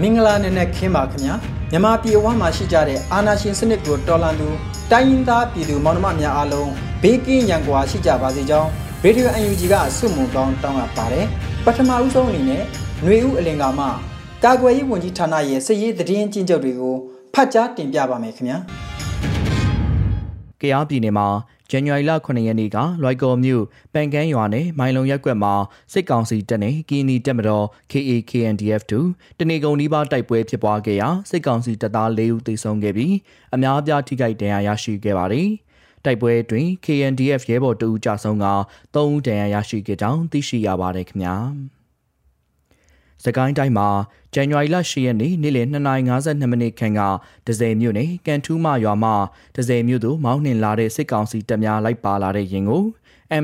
မင်္ဂလာနဲ့နဲ့ခင်းပါခင်ဗျာမြန်မာပြည်ဝမှာရှိကြတဲ့အာနာရှင်စနစ်ကိုတော်လှန်သူတိုင်းရင်းသားပြည်သူမောင်နှမများအားလုံးဘေးကင်းရန်ကွာရှိကြပါစေကြောင်းရေဒီယို UNG ကဆုမွန်ကောင်းတောင်းအပ်ပါတယ်ပထမဦးဆုံးအနေနဲ့ຫນွေဦးအလင်ကမှကာကွယ်ရေးဝန်ကြီးဌာနရဲ့စစ်ရေးသတင်းကျဉ်းချုပ်တွေကိုဖတ်ကြားတင်ပြပါမယ်ခင်ဗျာကရားပြည်နယ်မှာ ဇန်နဝါရီလ9ရက်နေ့ကလွိုက်ကော်မြို့ပန်ကန်းရွာနယ်မိုင်လုံရက်ကွက်မှာစစ်ကောင်စီတပ်နဲ့ကီနီတပ်မတော် KAKNDF တို့တနေကုန်နီးပါးတိုက်ပွဲဖြစ်ပွားခဲ့ရာစစ်ကောင်စီတပ်သား၄ဦးသေဆုံးခဲ့ပြီးအများအပြားထိခိုက်ဒဏ်ရာရရှိခဲ့ပါတယ်။တိုက်ပွဲတွင် KNDF ရဲဘော်တဦးကြဆုံးက3ဦးဒဏ်ရာရရှိခဲ့ကြောင်းသိရှိရပါတယ်ခင်ဗျာ။ စကိုင်းတိုင်းမှာဇန်နဝါရီလ10ရက်နေ့နေ့လယ်2:52မိနစ်ခန့်ကဒဇယ်မြို့နယ်ကန်ထူးမရွာမှဒဇယ်မြို့သို့မောင်းနှင်လာတဲ့စစ်ကောင်စီတပ်များလိုက်ပါလာတဲ့ရင်ကို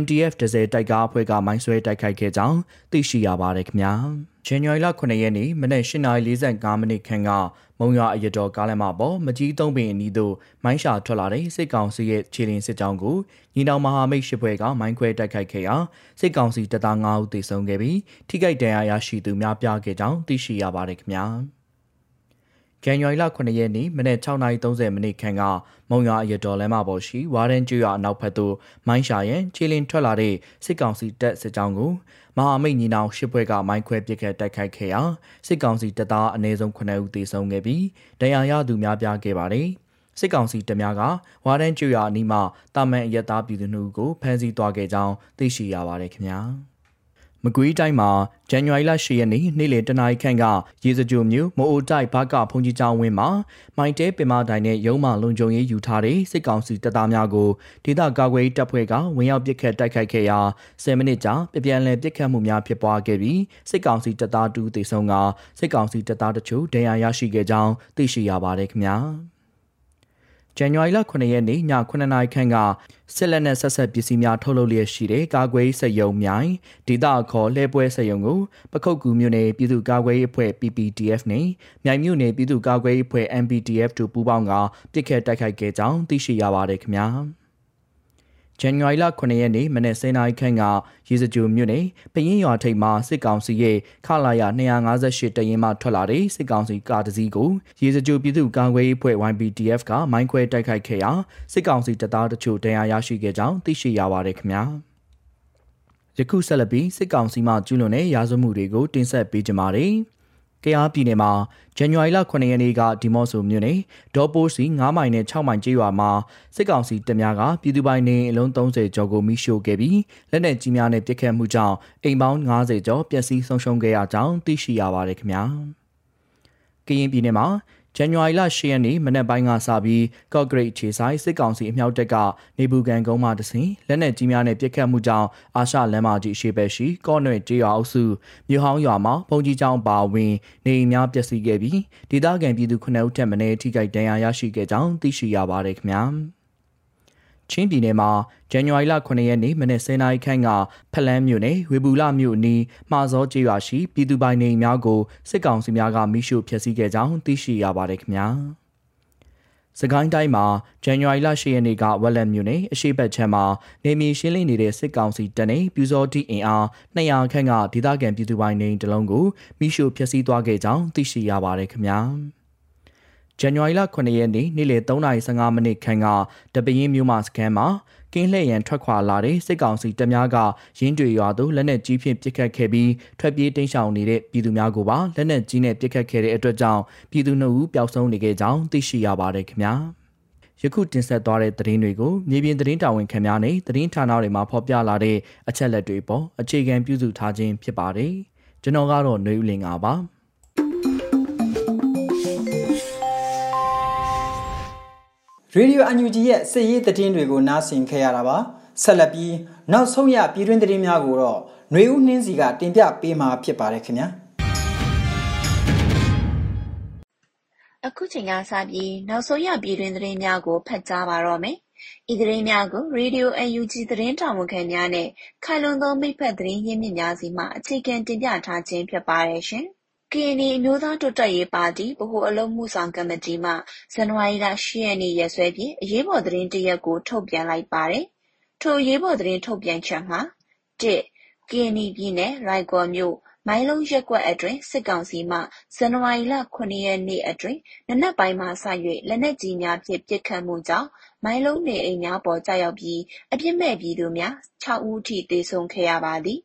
MDF ဒဇယ်တိုက်ကားအဖွဲ့ကမိုင်းဆွဲတိုက်ခိုက်ခဲ့ကြောင်းသိရှိရပါတယ်ခင်ဗျာ။ ဇန်နဝါရီလ9ရက်နေ့မနက်8:45မိနစ်ခန့်ကမုံရွာအရတော်ကားလမ်းမပေါ်မကြီးသုံးပင်အနီးသို့မိုင်းရှာထွက်လာတဲ့စစ်ကောင်စီရဲ့ခြေလင်းစစ်ကြောင်းကိုညီနောင်မဟာမိတ်ရှစ်ဘွဲကမိုင်းခွဲတိုက်ခိုက်ခဲ့ရာစစ်ကောင်စီတပ်သား9ဦးသေဆုံးခဲ့ပြီးထိခိုက်ဒဏ်ရာရရှိသူများပြားခဲ့ကြောင်းသိရှိရပါတယ်ခင်ဗျာ။ဇန်နဝါရီလ9ရက်နေ့မနက်6:30မိနစ်ခန့်ကမုံရွာအရတော်လမ်းမပေါ်ရှိဝါရန်ကျွော်အနောက်ဘက်သို့မိုင်းရှာရန်ခြေလင်းထွက်လာတဲ့စစ်ကောင်စီတပ်စစ်ကြောင်းကို မဟာမိတ်ညီနောင်ရှစ်ဘွဲကမိုင်းခွဲပစ်ခတ်တိုက်ခိုက်ခဲ့ရာစစ်ကောင်စီတပ်သားအနည်းဆုံး9ဦးသေဆုံးခဲ့ပြီးဒဏ်ရာရသူများပြားခဲ့ပါတယ်။စစ်ကောင်စီတပ်များကဝါရန်ကျွော်အနီးမှတာမန်အရက်သားပြည်သူတို့ကိုဖမ်းဆီးသွားခဲ့ကြောင်းသိရှိရပါတယ်ခင်ဗျာ။ မကွေးတိုင်းမှာဇန်နဝါရီလ10ရက်နေ့နေ့လယ်တနာရီခန့်ကရေစကြိုမျိုးမိုးအိုတိုက်ဘာကဖုန်ကြီးကျောင်းဝင်းမှာမိုင်တဲပင်မတိုင်နဲ့ရုံးမလုံခြုံရေးယူထားတဲ့စစ်ကောင်စီတပ်သားများကိုဒေသကာကွယ်တပ်ဖွဲ့ကဝင်ရောက်ပစ်ခတ်တိုက်ခိုက်ခဲ့ရာ10မိနစ်ကြာပြပြန်လည်ပစ်ခတ်မှုများဖြစ်ပွားခဲ့ပြီးစစ်ကောင်စီတပ်သားတူသေဆုံးကစစ်ကောင်စီတပ်သားတချို့ဒဏ်ရာရရှိခဲ့ကြောင်းသိရှိရပါတယ်ခင်ဗျာ။ ဇန်နဝါရီလ9ရက်နေ့ည9နာရီခန့်ကစစ်လက်နက်ဆက်ဆက်ပစ္စည်းများထုတ်လုပ်လျက်ရှိတဲ့ကာကွယ်ရေးစက်ရုံမြိုင်ဒေသအခေါ်လှဲပွဲစက်ရုံကိုပခုတ်ကူမြို့နယ်ပြည်သူ့ကာကွယ်ရေးအဖွဲ့ PPDF နဲ့မြိုင်မြို့နယ်ပြည်သူ့ကာကွယ်ရေးအဖွဲ့ MPDF တို့ပူးပေါင်းကပစ်ခတ်တိုက်ခိုက်ခဲ့ကြောင်းသိရှိရပါတယ်ခင်ဗျာ။ ဇန်နဝါရီလ9ရက်နေ့မနေ့10:00နာရီခန့်ကရေစကြိုမြို့နယ်ပရင်ရွာထိပ်မှာစစ်ကောင်စီရဲ့ခလာရ258တရင်မှထွက်လာတဲ့စစ်ကောင်စီကားတစ်စီးကိုရေစကြိုပြည်သူ့ကာကွယ်ရေးအဖွဲ့ YPDF ကမိုင်းခွဲတိုက်ခိုက်ခဲ့ရာစစ်ကောင်စီတပ်သားတချို့ဒဏ်ရာရရှိခဲ့ကြောင်းသိရှိရပါတယ်ခင်ဗျာ။ယခုဆက်လက်ပြီးစစ်ကောင်စီမှကျူးလွန်တဲ့ရာဇဝမှုတွေကိုတင်ဆက်ပေးကြပါမယ်။ ကယားပြည်နယ်မှာဇန်နဝါရီလ9ရက်နေ့ကဒီမော့ဆိုမြို့နယ်ဒေါ်ပိုးစီ9မိုင်နဲ့6မိုင်ကျေးရွာမှာစစ်ကောင်စီတပ်များကပြည်သူပိုင်နေအလုံး30ကျော်ကိုမိရှို့ခဲ့ပြီးလက်နက်ကြီးများနဲ့ပစ်ခတ်မှုကြောင့်အိမ်ပေါင်း90ကျော်ပျက်စီးဆုံးရှုံးခဲ့ရကြောင်းသိရှိရပါတယ်ခင်ဗျာ။ကရင်ပြည်နယ်မှာ ဇန်နဝါရီလ10ရက်နေ့မနက်ပိုင်းကစပြီးကော့ဂရိတ်ခြေဆိုင်စစ်ကောင်စီအမြောက်တပ်ကနေဘူကန်ကုန်းမှတဆင်လက်နက်ကြီးများနဲ့ပစ်ခတ်မှုကြောင့်အာရှလမ်းမကြီးရှေ့ဘက်ရှိကော့နွေကျေးရွာအုပ်စုမြို့ဟောင်းရွာမှာဘုံကြီးကျောင်းပါဝင်နေအိမ်များပျက်စီးခဲ့ပြီးဒေသခံပြည်သူ9ဦးထက်မနည်းထိခိုက်ဒဏ်ရာရရှိခဲ့ကြောင်းသိရှိရပါတယ်ခင်ဗျာ။ ချင်းပြည်နယ်မှာဇန်နဝါရီလ9ရက်နေ့မနေ့10နာရီခန့်ကဖလန်းမြို့နယ်ဝေဘူလမြို့အနီးမှာစောကျေးရွာရှိပြည်သူပိုင်နေများကိုစစ်ကောင်စီများကမိရှုဖျက်ဆီးခဲ့ကြောင်းသိရှိရပါတယ်ခင်ဗျာ။စကိုင်းတိုင်းမှာဇန်နဝါရီလ10ရက်နေ့ကဝက်လက်မြို့နယ်အရှိတ်ချမ်းမှာနေမီရှင်းလင်းနေတဲ့စစ်ကောင်စီတပ်နဲ့ပြူစောတိအင်အား200ခန့်ကဒေသခံပြည်သူပိုင်နေတလုံးကိုမိရှုဖျက်ဆီးသွားခဲ့ကြောင်းသိရှိရပါတယ်ခင်ဗျာ။ ဇန်နဝါရီလ9ရက်နေ့နေ့လယ်3:15မိနစ်ခန့်ကတပင်းမြို့မစခန်းမှာကင်းလှည့်ရန်ထွက်ခွာလာတဲ့စစ်ကောင်စီတပ်များကရင်းတွေရွာသို့လက်နက်ကြီးဖြင့်ပစ်ခတ်ခဲ့ပြီးထွက်ပြေးတိမ်းရှောင်နေတဲ့ပြည်သူများကိုပါလက်နက်ကြီးနဲ့ပစ်ခတ်ခဲ့တဲ့အတွက်ကြောင့်ပြည်သူနှုတ်ဦးပျောက်ဆုံးနေခဲ့ကြောင်းသိရှိရပါတယ်ခင်ဗျာယခုတင်ဆက်သွားတဲ့သတင်းတွေကိုမြေပြင်သတင်းတာဝန်ခံများနဲ့သတင်းဌာနတွေမှာဖော်ပြလာတဲ့အချက်လက်တွေပေါ်အခြေခံပြုစုထားခြင်းဖြစ်ပါတယ်ကျွန်တော်ကတော့ຫນွေဦးလင်ပါ ရေဒီယိုအန်ယူဂျီရဲ့စစ်ရေးသတင်းတွေကိုနားဆင်ခဲ့ရတာပါဆက်လက်ပြီးနောက်ဆုံးရပြည်တွင်းသတင်းများကိုတော့ຫນွေဦးနှင်းစီကတင်ပြပေးမှာဖြစ်ပါတယ်ခင်ဗျာအခုချိန်ကစပြီးနောက်ဆုံးရပြည်တွင်းသတင်းများကိုဖတ်ကြားပါတော့မယ်ဤသတင်းများကိုရေဒီယို UNG သတင်းတာဝန်ခံများနဲ့ခိုင်လုံသောမိဖက်သတင်းရင်းမြစ်များစီမှအခြေခံတင်ပြထားခြင်းဖြစ်ပါတယ်ရှင်။ ကရင်နီအမျိုးသားတိုးတက်ရေးပါတီ ဗဟိုအလုပ်အမှုဆောင်ကော်မတီမှ ဇန်နဝါရီလ ၈ ရက်နေ့ ရက်စွဲဖြင့် အရေးပေါ်သတင်းတစ်ရပ်ကို ထုတ်ပြန်လိုက်ပါတယ်။ထိုအရေးပေါ်သတင်းထုတ်ပြန်ချက်မှာ ၁ ကရင်နီပြည်နယ် လွိုင်ကော်မြို့ မိုင်းလုံးရပ်ကွက်အတွင်း စစ်ကောင်စီမှ ဇန်နဝါရီလ ၇ ရက်နေ့အတွင်း နံနက်ပိုင်းမှစ၍လက်နက်ကြီးများဖြင့် ပစ်ခတ်မှုကြောင့် မိုင်းလုံးနေအိမ်များပေါ် ကျရောက်ပြီး အပြစ်မဲ့ပြည်သူများ ၆ ဦးထိ သေဆုံးခဲ့ရပါသည်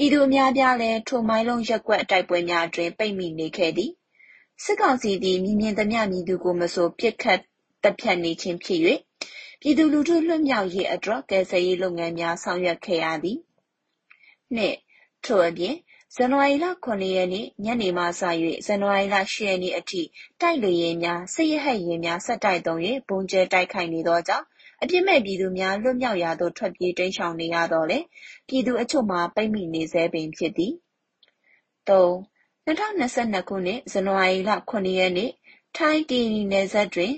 ပြည်သူအများအပြားလည်း ထိုမိုင်းလုံးရပ်ကွက်တိုက်ပွဲများအတွင်း ပိတ်မိနေခဲ့သည်။စစ်ကောင်စီသည်မည်မြင်သမျှ မည်သူကိုမဆို ပစ်ခတ်သတ်ဖြတ်နေခြင်းဖြစ်၍ပြည်သူလူထုလွတ်မြောက်ရေးအတွက် ကယ်ဆယ်ရေးလုပ်ငန်းများ ဆောင်ရွက်ခဲ့ရသည်။၂ထို့အပြင် ဇန်နဝါရီလ ၇ ရက်နေ့ ညနေမှစ၍ဇန်နဝါရီလ ၈ ရက်နေ့အထိ တိုက်လေယာဉ်များ၊စစ်ရဟတ်ယာဉ်များ ဆက်တိုက်သုံး၍ဗုံးကြဲတိုက်ခိုက်နေသောကြောင့် အပြစ်မဲ့ပြည်သူများ လွတ်မြောက်ရာသို့ ထွက်ပြေးတိမ်းရှောင်နေရသော်လည်း ပြည်သူအချို့မှာ ပိတ်မိနေဆဲပင်ဖြစ်သည်။၃၂၀၂၂ ခုနှစ် ဇန်နဝါရီလ ၇ ရက်နေ့ ထိုင်း-ကရင်နီနယ်စပ်တွင်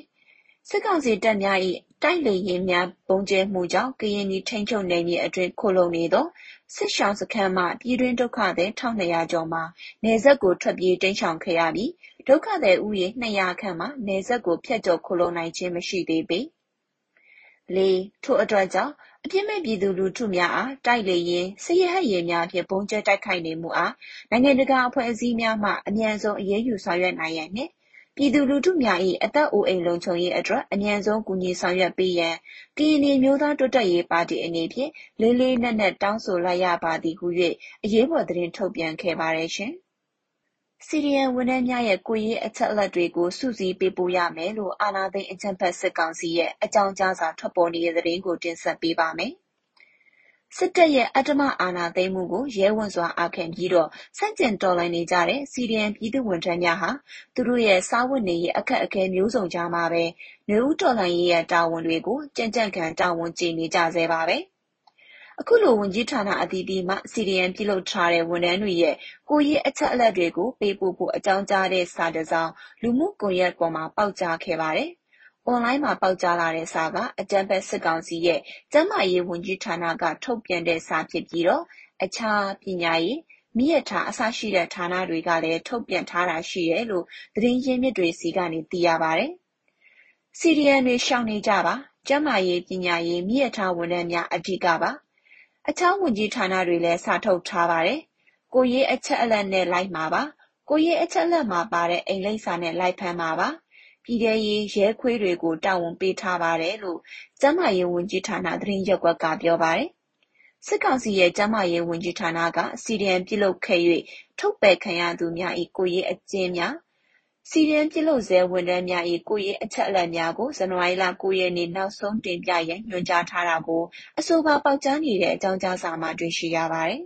စစ်ကောင်စီတပ်များ၏တိုက်လေယာဉ်များ ဗုံးကြဲမှုကြောင့် ကရင်နီထိန်းချုပ်နယ်မြေအတွင်း ခိုလှုံနေသော စစ်ရှောင်စခန်းမှ ပြည်တွင်းဒုက္ခသည် ၁၂၀၀ ကျော်မှာ နယ်စပ်ကို ထွက်ပြေးတိမ်းရှောင်ခဲ့ရပြီး ဒုက္ခသည်ဦးရေ ၂၀၀ ခန့်မှာ နယ်စပ်ကို ဖြတ်ကျော်ခိုလှုံနိုင်ခြင်း မရှိသေးပေ ၄ထို့အတွက်ကြောင့် အပြစ်မဲ့ပြည်သူလူထုများအား တိုက်လေယာဉ်၊စစ်ရဟတ်ယာဉ်များဖြင့် ဗုံးကြဲတိုက်ခိုက်နေမှုအား နိုင်ငံတကာအဖွဲ့အစည်းများမှ အမြန်ဆုံး အရေးယူဆောင်ရွက်နိုင်ရန်နှင့် ပြည်သူလူထုများ၏အသက်အိုအိမ်လုံခြုံရေးအတွက် အမြန်ဆုံး ကူညီဆောင်ရွက်ပေးရန် ကရင်နီအမျိုးသားတိုးတက်ရေးပါတီအနေဖြင့် လေးလေးနက်နက် တောင်းဆိုလိုက်ရပါသည်ဟု၍အရေးပေါ်သတင်းထုတ်ပြန်ခဲ့ပါတယ်ရှင်။ စီဒီအမ်ဝန်ထမ်းများရဲ့ ကိုယ်ရေးအချက်အလက်တွေကို စုစည်းပေးပို့ရမယ်လို့ အာဏာသိမ်း အကြမ်းဖက်စစ်ကောင်စီရဲ့ အကြောင်းကြားစာ ထွက်ပေါ်နေတဲ့သတင်းကို တင်ဆက်ပေးပါမယ်။စစ်တပ်ရဲ့ အဓမ္မအာဏာသိမ်းမှုကို ရဲဝံ့စွာအာခံပြီးတော့ ဆန့်ကျင်တော်လှန်နေကြတဲ့စီဒီအမ်ပြည်သူဝန်ထမ်းများဟာ သူတို့ရဲ့ စားဝတ်နေရေး အခက်အခဲမျိုးစုံကြားမှာပဲနေဦးတော်လှန်ရေးရဲ့ တာဝန်တွေကို ကြံ့ကြံ့ခံ တာဝန်ကျေနေကြဆဲပါပဲ။ အခုလို ဝန်ကြီးဌာနအသီးသီးမှ CDM ပြုလုပ်ထားတဲ့ ဝန်ထမ်းတွေရဲ့ ကိုယ်ရေးအချက်အလက်တွေကို ပေးပို့ဖို့ အကြောင်းကြားတဲ့ စာတစ်စောင် လူမှုကွန်ရက်ပေါ်မှာ ပေါက်ကြားခဲ့ပါတယ်။အွန်လိုင်းမှာ ပေါက်ကြားလာတဲ့စာက အကြမ်းဖက်စစ်ကောင်စီရဲ့ ကျန်းမာရေးဝန်ကြီးဌာနက ထုတ်ပြန်တဲ့စာဖြစ်ပြီးတော့ အခြား ပညာရေး၊မီးရထား အစရှိတဲ့ ဌာနတွေကလည်း ထုတ်ပြန်ထားတာရှိတယ်လို့ သတင်းရင်းမြစ်တွေဆီကနေ သိရပါတယ်။ CDM တွေ ရှောင်နေကြပါ။ကျန်းမာရေး၊ပညာရေး၊မီးရထားဝန်ထမ်းများ အဓိကပါ အခြားဝန်ကြီးဌာနတွေလည်း စာထုတ်ထားပါတယ်။ကိုယ်ရေးအချက်အလက်နဲ့ လိုက်မှာပါ။ကိုယ်ရေးအချက်အလက်မှာပါတဲ့ အိမ်လိပ်စာနဲ့ လိုက်ဖမ်းမှာပါ။ပြည်ထဲရေး ရဲခွေးတွေကို တာဝန်ပေးထားပါတယ်လို့ ကျန်းမာရေးဝန်ကြီးဌာန သတင်းရပ်ကွက်က ပြောပါတယ်။စစ်ကောင်စီရဲ့ ကျန်းမာရေးဝန်ကြီးဌာနက CDM ပြုလုပ်ခဲ့၍ထုတ်ပယ်ခံရသူများ၏ကိုယ်ရေးအကျဉ်းများ စီဒီအမ်ပြုလုပ်ဆဲ ဝန်ထမ်းများ၏ကိုယ်ရေးအချက်အလက်များကို ဇန်နဝါရီလ9ရက်နေ့ နောက်ဆုံးတင်ပြရန် ညွှန်ကြားထားတာကို အဆိုပါ ပေါက်ကြားနေတဲ့ အကြောင်းကြားစာမှာ တွေ့ရှိရပါတယ်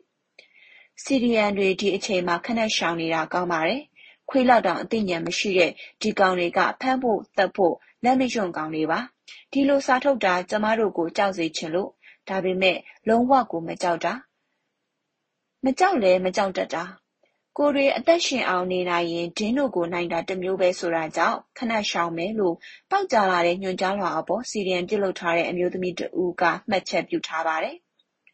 ။ CDM တွေ ဒီအချိန်မှာခဏရှောင်နေတာ ကောင်းပါတယ်။ခွေးလောက်တောင် အသိဉာဏ်မရှိတဲ့ ဒီကောင်တွေက ဖမ်းဖို့တက်ဖို့ လက်မရွံ့ကောင်တွေပါ။ဒီလိုစာထုတ်တာ ကျမတို့ကို ကြောက်စေချင်လို့ ဒါပေမဲ့ လုံးဝကို မကြောက်တာ မကြောက်လဲမကြောက်တတ်တာ ကိုယ်တွေ အသက်ရှင်အောင်နေနိုင်ရင် ဒင်းတို့ကို နိုင်တာတမျိုးပဲဆိုတာကြောင့် ခဏရှောင်မယ်လို့ ပေါက်ကြားလာတဲ့ ညွှန်ကြားလွှာအပေါ်စီဒီအမ်ပြုလုပ်ထားတဲ့ အမျိုးသမီးတဦးက မှတ်ချက်ပြုထားပါတယ်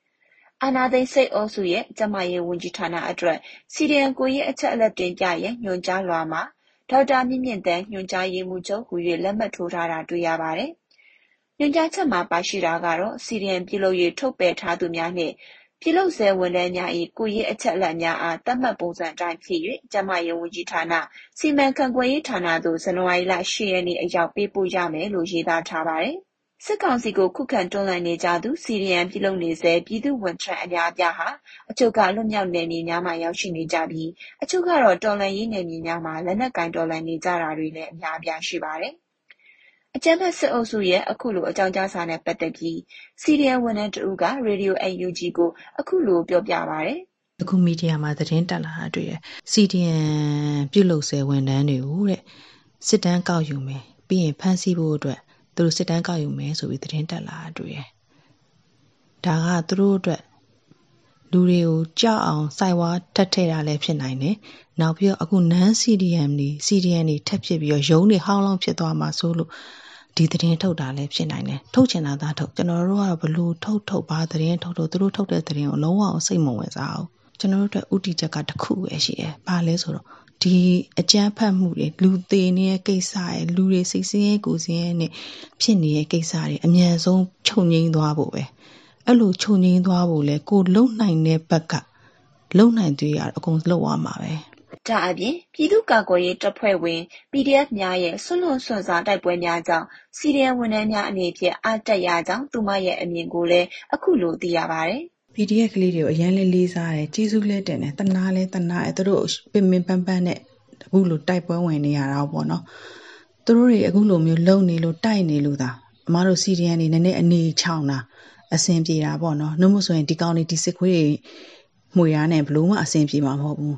။အာနာသိန်းစိတ်အုပ်စုရဲ့ ကျမရေးဝန်ကြီးဌာနအတွက်စီဒီအမ်ကိုရဲ့အချက်အလက် တင်ပြရဲ့ညွှန်ကြားလွှာမှာ ဒေါက်တာမြင့်မြင့်တန်း ညွှန်ကြားရေးမှူးချုပ်ဟူ၍လက်မှတ်ထိုးထားတာ တွေ့ရပါတယ်။ညွှန်ကြားချက်မှာ ပါရှိတာကတော့စီဒီအမ်ပြုလုပ်ရေး ထုတ်ပယ်ထားသူများနဲ့ ပြုလုပ်ဆဲဝန်ထမ်းများ၏ကိုယ်ရေးအချက်အလက်များအား သတ်မှတ်ပုံစံအတိုင်းဖြစ်၍ကျန်းမာရေးဝန်ကြီးဌာန၊စီမံခန့်ခွဲရေးဌာနသို့ ဇန်နဝါရီလ ၈ ရက်နေ့အရောက် ပေးပို့ရမယ်လို့ ရေးသားထားပါတယ် စစ်ကောင်စီကို ခုခံတွန်းလှန်နေကြသူ CDM ပြုလုပ်နေဆဲ ပြည်သူ့ဝန်ထမ်းအများအပြားဟာ အချို့က လွတ်မြောက်နယ်မြေများမှာ ရောက်ရှိနေကြပြီး အချို့ကတော့ တော်လှန်ရေးနယ်မြေများမှာ လက်နက်ကင်တော်လှန်နေကြတာတွေလည်း အများအပြားရှိပါတယ်။ အကြမ်းဖက်စစ်အုပ်စုရဲ့ အခုလို အကြောင်းကြားစာနဲ့ပတ်သက်ပြီး CDM ဝန်ထမ်းတဦးက Radio UNG ကို အခုလို ပြောပြပါတယ်။အခု မီဒီယာမှာ သတင်းတက်လာတာတွေ့တယ်။ CDM ပြုလုပ်ဆဲ ဝန်ထမ်းတွေကိုတဲ့ စစ်တမ်းကောက်ယူမယ် ပြီးရင် ဖမ်းဆီးဖို့အတွက် သူတို့ စစ်တမ်းကောက်ယူမယ်ဆိုပြီး သတင်းတက်လာတာတွေ့တယ်။ဒါက သူတို့အတွက် လူတွေကို ကြောက်အောင်စိုက်ဝါးထက်ထဲတာလည်း ဖြစ်နိုင်တယ်။နောက်ပြီးတော့ အခု non CDM တွေ CDM တွေ ထပ်ဖြစ်ပြီးတော့ ရုံးတွေ ဟောင်းလောင်းဖြစ်သွားမှာဆိုလို့ ဒီသတင်းထုတ်တာလည်းဖြစ်နိုင်တယ်ထုတ်ချင်တာသာထုတ်ကျွန်တော်တို့ကတော့ဘလို့ထုတ်ထုတ်ပါသတင်းထုတ်ထုတ်သူတို့ထုတ်တဲ့သတင်းကိုလုံးဝစိတ်မဝင်စားဘူးကျွန်တော်တို့အတွက်ဥတီချက်ကတစ်ခုပဲရှိတယ်။ဘာလဲဆိုတော့ဒီအကြမ်းဖက်မှုတွေလူသေးနေတဲ့ကိစ္စရယ်လူတွေစိတ်ဆင်းရဲကိုယ်ဆင်းရဲနဲ့ဖြစ်နေတဲ့ကိစ္စတွေအမြန်ဆုံးချုပ်ငိမ့်သွားဖို့ပဲအဲ့လိုချုပ်ငိမ့်သွားဖို့လဲကိုလုံနိုင်တဲ့ဘက်ကလုံနိုင်သေးရအကုန်လုံရမှာပဲ ဒါအပြင် ပြည်သူ့ကာကွယ်ရေးတပ်ဖွဲ့ဝင် PDF များရဲ့ဆွလွန်ဆွန်စား တိုက်ပွဲများကြောင့်စီရီယံဝန်ထမ်းများအနေဖြင့် အားတက်ရကြောင်း သူမရဲ့ အမြင်ကိုလည်း အခုလို သိရပါတယ်။ PDF ကလေးတွေကို အရန်လေးလေးစားတယ် ကျေးဇူးလည်းတင်တယ်တနာလည်းတနာတယ် သူတို့ ပင်ပင်ပန်းပန်းနဲ့ အခုလို တိုက်ပွဲဝင်နေရတာပေါ့နော် သူတို့တွေ အခုလိုမျိုး လုံနေလို့ တိုက်နေလို့သာ အမားတို့စီရီယန်နေနည်းနည်း အနေချောင်းတာ အဆင်ပြေတာပေါ့နော်နှုတ်မဆိုရင် ဒီကောင်းနေဒီစစ်ခွေးတွေမှွေရနဲ့ဘလို့မှ အဆင်ပြေမှာ မဟုတ်ဘူး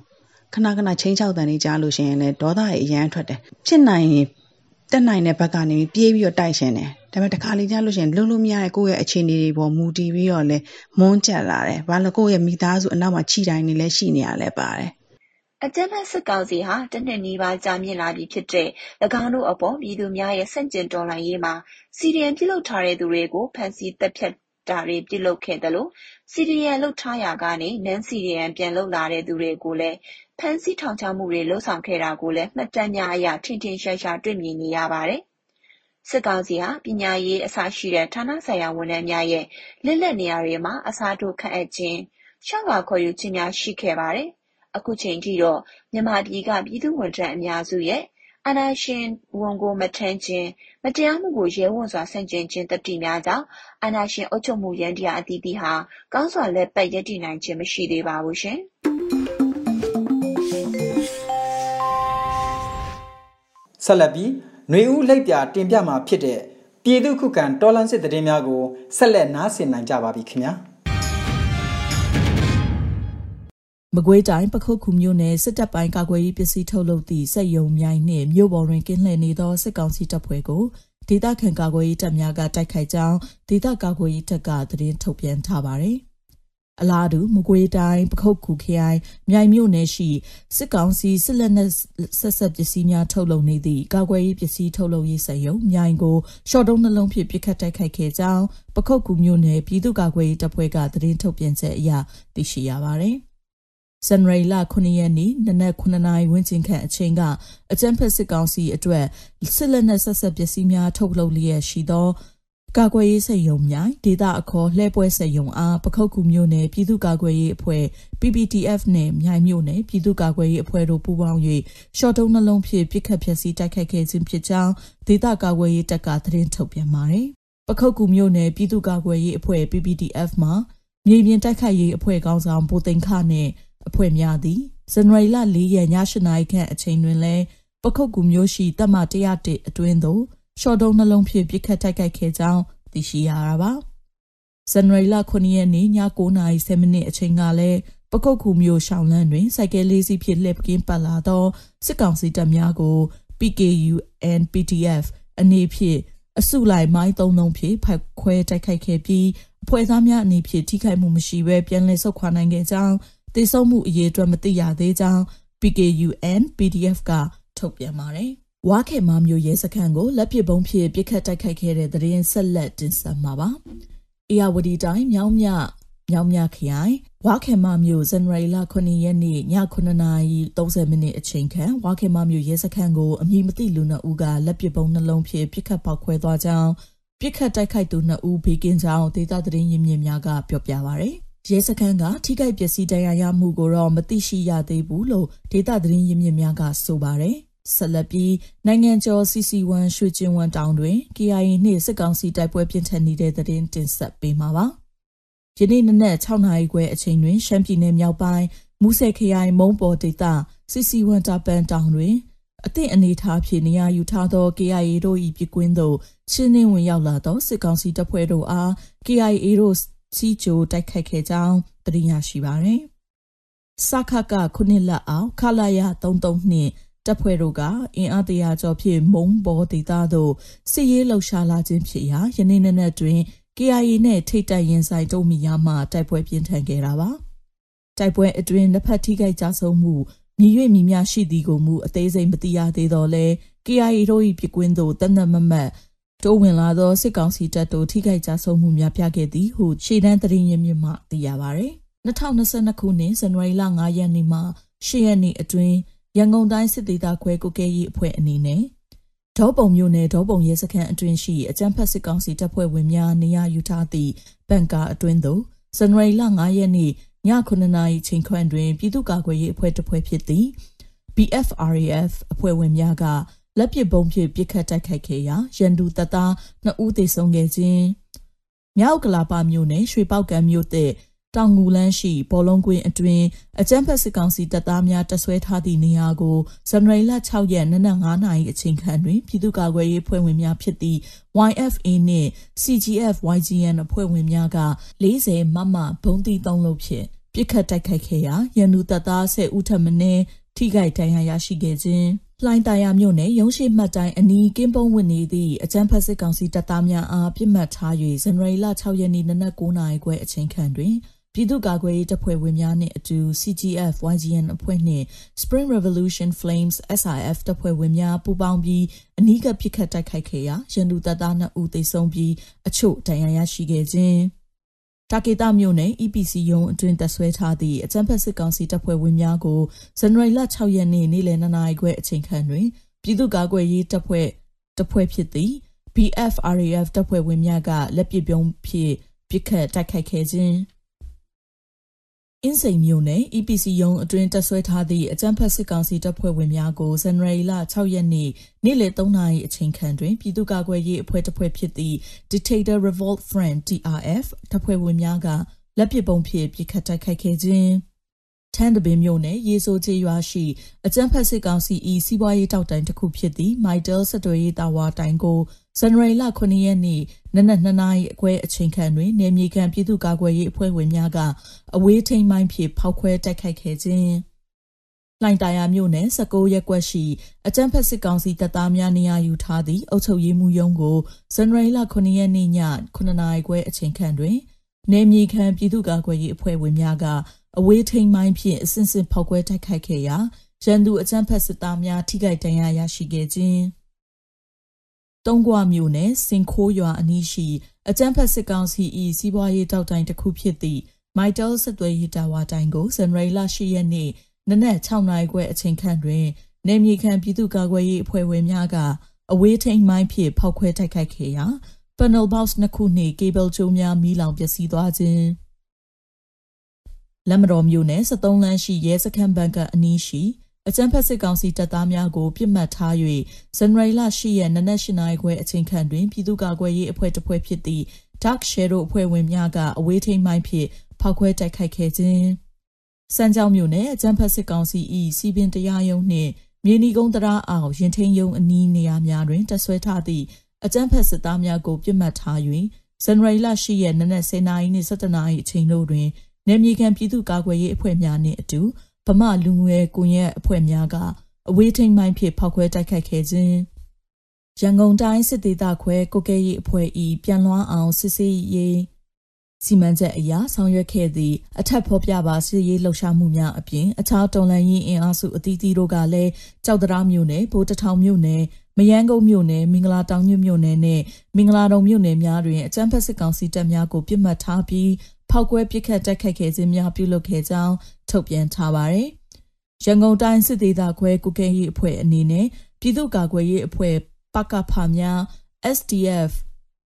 ခဏခဏချင်းချောက်တန်နေကြလို့ရှိရင်လည်းဒေါသတွေအရန်ထွက်တယ်ဖြစ်နိုင်ရင်တက်နိုင်တဲ့ဘက်ကနေပြေးပြီးတော့တိုက်ရှင်တယ်ဒါပေမဲ့တခါလေကြားလို့ရှိရင်လုံးလုံးမရတဲ့ကိုယ့်ရဲ့အခြေအနေတွေပေါ်မူတည်ပြီးတော့လဲမွန်းကျက်လာတယ်ဘာလို့ကိုယ့်ရဲ့မိသားစုအနောက်မှာခြိတိုင်းနေလဲရှိနေရလဲပါတယ်အကြမ်းဖက်စစ်ကောင်စီဟာတနှစ်နီးပါးကြာမြင့်လာပြီဖြစ်တဲ့၎င်းတို့အပေါ်ပြည်သူများရဲ့ဆန့်ကျင်တော်လှန်ရေးမှာ CDM ပြုလုပ်ထားတဲ့သူတွေကိုဖမ်းဆီးသတ်ဖြတ်တာတွေပြုလုပ်ခဲ့သလို CDM လုပ်ထားရာကနေ Non-CDM ပြန်လုပ်လာတဲ့သူတွေကိုလည်း ဖမ်းဆီးထောင်ချမှုတွေ လုပ်ဆောင်ခဲ့တာကိုလည်း မှတ်တမ်းများအရ ထင်ထင်ရှားရှား တွေ့မြင်နေရပါတယ်။စစ်ကောင်စီဟာ ပညာရေး အစရှိတဲ့ ဌာနဆိုင်ရာ ဝန်ထမ်းများရဲ့ လစ်လပ်နေရာတွေမှာ အစားထိုး ခန့်အပ်ခြင်း၊လျှောက်လွှာခေါ်ယူခြင်းများ ရှိခဲ့ပါတယ်။အခုချိန်ထိတော့ မြန်မာပြည်က ပြည်သူ့ဝန်ထမ်းအများစုရဲ့ အာဏာရှင်ဝန်ကို မထမ်းခြင်း၊မတရားမှုကို ရဲဝံ့စွာ ဆန့်ကျင်ခြင်း သတ္တိများကြောင့် အာဏာရှင်အုပ်ချုပ်မှု ယန္တရားအသီးသီးဟာ ကောင်းစွာ လည်ပတ် ရပ်တည်နိုင်ခြင်း မရှိသေးပါဘူးရှင်။ ဆက်လက်ပြီးຫນွေဦးလိပ်ပြတင်ပြမှာဖြစ်တဲ့ပြည်သူခုခံတော်လှန်စစ်တရင်များကိုဆက်လက်နားဆင်နိုင်ကြပါပြီခင်ဗျာ။မကွေးတိုင်းပခုတ်ခုမြို့နယ်စစ်တပ်ပိုင်းကာကွယ်ရေးပစ္စည်းထုတ်လုပ်သည့်စက်ယုံမြိုင်နှင့်မြို့ပေါ်တွင်ကင်းလှည့်နေသောစစ်ကောင်စီတပ်ဖွဲ့ကိုဒေသခံကာကွယ်ရေးတပ်များကတိုက်ခိုက်ကြောင်းဒေသကာကွယ်ရေးတပ်ကသတင်းထုတ်ပြန်ထားပါတယ်။ အလားတူမကွေးတိုင်းပခုတ်ခုခရိုင်မြိုင်မြို့နယ်ရှိစစ်ကောင်စီစစ်လက်နက်ဆက်ဆက်ပစ္စည်းများထုတ်လုပ်နေသည့်ကာကွယ်ရေးပစ္စည်းထုတ်လုပ်ရေးစက်ရုံမြိုင်ကိုရှော့တုံးနှလုံးဖြင့်ပစ်ခတ်တိုက်ခိုက်ခဲ့ကြောင်းပခုတ်ကူမြို့နယ်ပြည်သူ့ကာကွယ်ရေးတပ်ဖွဲ့ကသတင်းထုတ်ပြန်ချက်အရသိရှိရပါတယ်။ဇန်နဝါရီလ9ရက်နေ့နနက်9နာရီဝန်းကျင်ခန့်အချိန်ကအကြမ်းဖက်စစ်ကောင်စီအတွက်စစ်လက်နက်ဆက်ဆက်ပစ္စည်းများထုတ်လုပ်လျက်ရှိသော ကာကွယ်ရေးစက်ရုံများဒေတာအခေါ်လှဲပွဲစက်ရုံအားပခုတ်ကူမြို့နယ်ပြည်သူ့ကာကွယ်ရေးအဖွဲ့ PPTF နဲ့မြိုင်မြို့နယ်ပြည်သူ့ကာကွယ်ရေးအဖွဲ့တို့ပူးပေါင်း၍ရှော့တုံးနှလုံးဖြင့်ပြစ်ခတ်ဖျက်ဆီးတိုက်ခိုက်ခဲ့ခြင်းဖြစ်ကြောင်းဒေတာကာကွယ်ရေးတပ်ကသတင်းထုတ်ပြန်ပါတယ်။ပခုတ်ကူမြို့နယ်ပြည်သူ့ကာကွယ်ရေးအဖွဲ့ PPTF မှာမြေပြင်တိုက်ခိုက်ရေးအဖွဲ့ကောင်းဆောင်ဗိုလ်သိန်းခနဲ့အဖွဲ့များသည်ဇန်နဝါရီလ၄ရက်ည၈နာရီခန့်အချိန်တွင်လည်းပခုတ်ကူမျိုးရှိတပ်မ101အတွင်းသို့ ရှော့တုံးနှလုံးဖြင့်ပြစ်ခတ်တိုက်ခိုက်ခဲ့ကြောင်းသိရှိရတာပါဇန်နဝါရီလ9ရက်နေ့ည9:10မိနစ်အချိန်ကလည်းပကုတ်ခုမျိုးရှောင်းလန်းတွင်စိုက်ကဲလေးစီးဖြင့်လှည့်ကင်းပတ်လာသောစစ်ကောင်စီတပ်များကို PKU and PDF အနေဖြင့်အစုလိုက်မိုင်းသုံးလုံးဖြင့်ဖက်ခွဲတိုက်ခိုက်ခဲ့ပြီးအဖွဲ့သားများအနေဖြင့်ထိခိုက်မှုမရှိဘဲပြန်လည်ဆုတ်ခွာနိုင်ခဲ့ကြောင်းသေဆုံးမှုအရေးအတွက်မသိရသေးကြောင်း PKUN PDF ကထုတ်ပြန်ပါတယ်။ ဝါခေမာမျိုးရဲစခန်းကိုလက်ပစ်ပုံးဖြင့်ပစ်ခတ်တိုက်ခိုက်ခဲ့တဲ့တဲ့ရင်ဆက်လက်တင်ဆက်မှာပါ။အေယာဝတီတိုင်းမြောင်းမြမြောင်းမြခရိုင်ဝါခေမာမျိုးဇန်နဝါရီလ9ရက်နေ့ည9:30မိနစ်အချိန်ခန့်ဝါခေမာမျိုးရဲစခန်းကိုအမည်မသိလူနှစ်ဦးကလက်ပစ်ပုံးနှလုံးဖြင့်ပစ်ခတ်ပေါက်ခွဲသွားကြောင်းပစ်ခတ်တိုက်ခိုက်သူနှစ်ဦးဘေးကင်းကြောင်းဒေသသတင်းရင်းမြစ်များကပြောပြပါရယ်။ရဲစခန်းကထိခိုက်ပျက်စီးတရားရမှုကိုတော့မသိရှိရသေးဘူးလို့ဒေတာသတင်းရင်းမြစ်များကဆိုပါတယ် ဆက်လက်ပြီးနိုင်ငံကျော် CC1 ရွှေကျင်ဝမ်တောင်တွင် KIA နှင့်စစ်ကောင်စီတိုက်ပွဲပြင်းထန်နေတဲ့သတင်းတင်ဆက်ပေးမှာပါ။ယနေ့နနက်6နာရီခွဲအချိန်တွင်ရှမ်းပြည်နယ်မြောက်ပိုင်းမူဆယ်ခရိုင်မုံပေါ်ဒေသ CC1 တာပန်တောင်တွင်အသည့်အနေထားဖြင့်နေရာယူထားသော KIA တို့၏ပြကွင်းသို့ချင်းနှင်းဝင်ရောက်လာသောစစ်ကောင်စီတပ်ဖွဲ့တို့အား KIA တို့စီဂျိုတိုက်ခိုက်ခဲ့ကြောင်းသိရရှိပါသည်။စခကခုနှစ်လက်အောင်ခလာရ33နှင့် တပ်ဖွဲ့တို့ကအင်အားတရာကျော်ဖြင့်မုံဘောဒေသသို့စစ်ရေးလှုပ်ရှားလာခြင်းဖြစ်ရာယနေ့နေ့နဲ့တွင် KIA နဲ့ထိတ်တိုက်ရင်ဆိုင်တုံးမီရမှတိုက်ပွဲပြင်းထန်ခဲ့တာပါတိုက်ပွဲအတွင်းနှစ်ဖက်ထိခိုက်ကြဆုံးမှုမြည်၍မြည်များရှိသည်ကိုမူအသေးစိတ်မသိရသေးတော့လဲ KIA တို့၏ပြကွင်းသို့တနက်မမတ်တိုးဝင်လာသောစစ်ကောင်စီတပ်တို့ထိခိုက်ကြဆုံးမှုများပြခဲ့သည်ဟုရှေ့တန်းသတင်းရင်းမြစ်မှသိရပါသည်2022ခုနှစ်ဇန်နဝါရီလ9ရက်နေ့မှ10ရက်နေ့အတွင်း ရန်ကုန်တိုင်းစစ်ဒေသခွဲကုကဲရေးအဖွဲ့အနေနဲ့ဒေါပုံမြို့နယ်ဒေါပုံရဲစခန်းအတွင်းရှိအကြမ်းဖက်စစ်ကောင်စီတပ်ဖွဲ့ဝင်များနေရာယူထားသည့်ဘန်ကာအတွင်းသို့ဇန်နဝါရီလ9ရက်နေ့ည9နာရီချိန်ခွင်တွင်ပြည်သူ့ကာကွယ်ရေးအဖွဲ့တစ်ဖွဲ့ဖြစ်သည့် BFRAF အဖွဲ့ဝင်များကလက်ပစ်ပုံးဖြင့်ပစ်ခတ်တိုက်ခိုက်ခဲ့ရာရန်သူတပ်သား2ဦးသေဆုံးခဲ့ခြင်းမြောက်ကလာပမြို့နယ်ရွှေပောက်ကံမြို့တဲ့ တောင်ငူလန်းရှိဘောလုံးကွင်းအတွင်းအကြမ်းဖက်စစ်ကောင်စီတပ်သားများတဆွဲထားသည့်နေရာကိုဇန်နဝါရီလ6ရက်နနက်9နာရီအချိန်ခန့်တွင်ပြည်သူ့ကာကွယ်ရေးဖွဲ့ဝင်များဖြစ်သည့် YFA နှင့် CGF YGN အဖွဲ့ဝင်များက40မမဘုံတီ3လုံးဖြင့်ပြစ်ခတ်တိုက်ခိုက်ခဲ့ရာရန်သူတပ်သား10ဦးထပ်မင်းထိခိုက်ဒဏ်ရာရရှိခဲ့ခြင်းလှိုင်းတာယာမြို့နယ်ရုံးရှိမှတ်တိုင်းအနီးကင်းပုံးဝင်နေသည့်အကြမ်းဖက်စစ်ကောင်စီတပ်သားများအားပြစ်မှတ်ထား၍ဇန်နဝါရီလ6ရက်နေ့နနက်9:00နာရီခွဲအချိန်ခန့်တွင် ပြည်သူ့ကာကွယ်ရေးတပ်ဖွဲ့ဝင်များနှင့်အတူ CGF YGN အဖွဲ့နှင့် Spring Revolution Flames SIF တပ်ဖွဲ့ဝင်များပူးပေါင်းပြီးအနီးကပ်ပစ်ခတ်တိုက်ခိုက်ခဲ့ရာရန်သူတပ်သား2ဦးသေဆုံးပြီးအချို့ဒဏ်ရာရရှိခဲ့ခြင်းတာကေတာမြို့နယ် EPC ရုံးအတွင်းတပ်ဆွဲထားသည့်အကြမ်းဖက်စစ်ကောင်စီတပ်ဖွဲ့ဝင်များကိုဇန်နဝါရီလ6ရက်နေ့နေ့လယ်2နာရီခွဲအချိန်ခန့်တွင်ပြည်သူ့ကာကွယ်ရေးတပ်ဖွဲ့တပ်ဖွဲ့ဖြစ်သည့် BFRAF တပ်ဖွဲ့ဝင်များကလက်ပစ်ပြုံးဖြင့်ပစ်ခတ်တိုက်ခိုက်ခဲ့ခြင်း အင်းစိန်မြို့နယ် EPC ရုံးအတွင်း တပ်ဆွဲထားသည့် အကြမ်းဖက်စစ်ကောင်စီတပ်ဖွဲ့ဝင်များကို ဇန်နဝါရီလ6ရက်နေ့ နေ့လယ်3နာရီအချိန်ခန့်တွင် ပြည်သူ့ကာကွယ်ရေးအဖွဲ့တစ်ဖွဲ့ဖြစ်သည့် Dictator Revolt Front TRF တပ်ဖွဲ့ဝင်များက လက်ပစ်ပုံဖြင့် ပစ်ခတ်တိုက်ခိုက်ခဲ့ခြင်း ထန်းတပင်မြို့နယ် ရေဆိုချေရွာရှိ အကြမ်းဖက်စစ်ကောင်စီ၏စီးပွားရေးတောက်တိုင်တစ်ခုဖြစ်သည့် Mitel စတွယ်ရေးတာဝါတိုင်ကို ဇန်နဝါရီလ9ရက်နေ့နနက်2နာရီအခွဲအချိန်ခန့်တွင်နေမြေခံပြည်သူ့ကာကွယ်ရေးအဖွဲ့ဝင်များကအဝေးထိန်မိုင်းဖြင့်ဖောက်ခွဲတိုက်ခိုက်ခဲ့ခြင်းလှိုင်တာယာမြို့နယ်16ရက်ကွက်ရှိအကြမ်းဖက်စစ်ကောင်စီတပ်သားများနေရာယူထားသည့်အုပ်ချုပ်ရေးမှူးရုံးကိုဇန်နဝါရီလ9ရက်နေ့ည9နာရီခွဲအချိန်ခန့်တွင်နေမြေခံပြည်သူ့ကာကွယ်ရေးအဖွဲ့ဝင်များကအဝေးထိန်မိုင်းဖြင့်အစင်စင်ဖောက်ခွဲတိုက်ခိုက်ခဲ့ရာရန်သူအကြမ်းဖက်စစ်သားများထိခိုက်ဒဏ်ရာရရှိခဲ့ခြင်း တုံးကွမြို့နယ်စင်ခိုးရွာအနီးရှိအကြမ်းဖက်စစ်ကောင်စီ၏စီးပွားရေးတောက်တိုင်တစ်ခုဖြစ်သည့်မိုက်တယ်ဆက်သွယ်ရေးတာဝါတိုင်ကိုဇန်နဝါရီလ10ရက်နေ့နနက်6နာရီခွဲအချိန်ခန့်တွင်နေမြေခံပြည်သူ့ကာကွယ်ရေးအဖွဲ့ဝင်များကအဝေးထိန်မိုင်းဖြင့်ဖောက်ခွဲတိုက်ခိုက်ခဲ့ရာ panel box နှစ်ခုနှင့် cable ကျိုးများမီးလောင်ပျက်စီးသွားခြင်းလက်မတော်မြို့နယ်73လမ်းရှိရဲစခန်းဘန်ကအနီးရှိ အကြမ်းဖက်စစ်ကောင်စီတပ်သားများကိုပြစ်မှတ်ထား၍ဇန်နဝါရီလ10ရက်နနက်၈နာရီခွဲအချိန်ခန့်တွင်ပြည်သူ့ကာကွယ်ရေးအဖွဲ့တစ်ဖွဲ့ဖြစ်သည့် Dark Shadow အဖွဲ့ဝင်များကအဝေးထိန်မိုင်းဖြင့်ဖောက်ခွဲတိုက်ခိုက်ခဲ့ခြင်းစံကြောင်းမြို့နယ်အကြမ်းဖက်စစ်ကောင်စီ၏စီပင်တရားရုံးနှင့်မြေနီကုန်းတရားအောင်ရင်ထိန်ရုံအနီးနေရာများတွင်တဆွဲထားသည့်အကြမ်းဖက်စစ်သားများကိုပြစ်မှတ်ထား၍ဇန်နဝါရီလ10ရက်နနက်10:00နာရီနှင့်17:00နာရီအချိန်တို့တွင်နေမြေခံပြည်သူ့ကာကွယ်ရေးအဖွဲ့များနှင့်အတူ ဗမာလူငယ်ကွန်ရက်အဖွဲ့များကအဝေးထိန်မိုင်းဖြင့်ဖောက်ခွဲတိုက်ခိုက်ခဲ့ခြင်းရန်ကုန်တိုင်းစစ်ဒေသခွဲကိုကဲရေးအဖွဲ့၏ပြန်လွှမ်းအောင်စစ်ဆေးရေးစီမံချက်အရဆောင်ရွက်ခဲ့သည့်အထက်ဖော်ပြပါစစ်ရေးလှုပ်ရှားမှုများအပြင်အခြားတော်လှန်ရေးအင်အားစုအသီးသီးတို့ကလည်းကြောက်တရားမြို့နယ်ဗိုလ်တထောင်မြို့နယ်မယန်းကုန်းမြို့နယ်မင်္ဂလာတောင်ညွမြို့နယ်နဲ့မင်္ဂလာတုံမြို့နယ်များတွင်အကြမ်းဖက်စစ်ကောင်စီတပ်များကိုပြစ်မှတ်ထားပြီး ဖောက်ကွဲပစ်ခတ်တိုက်ခိုက်ခဲ့ခြင်းများပြုလုပ်ခဲ့ကြောင်းထုတ်ပြန်ထားပါတယ်။ရန်ကုန်တိုင်းစစ်ဒေသခွဲကုကဲရေးအဖွဲ့အနေနဲ့ပြည်သူ့ကာကွယ်ရေးအဖွဲ့ပကဖာများ SDF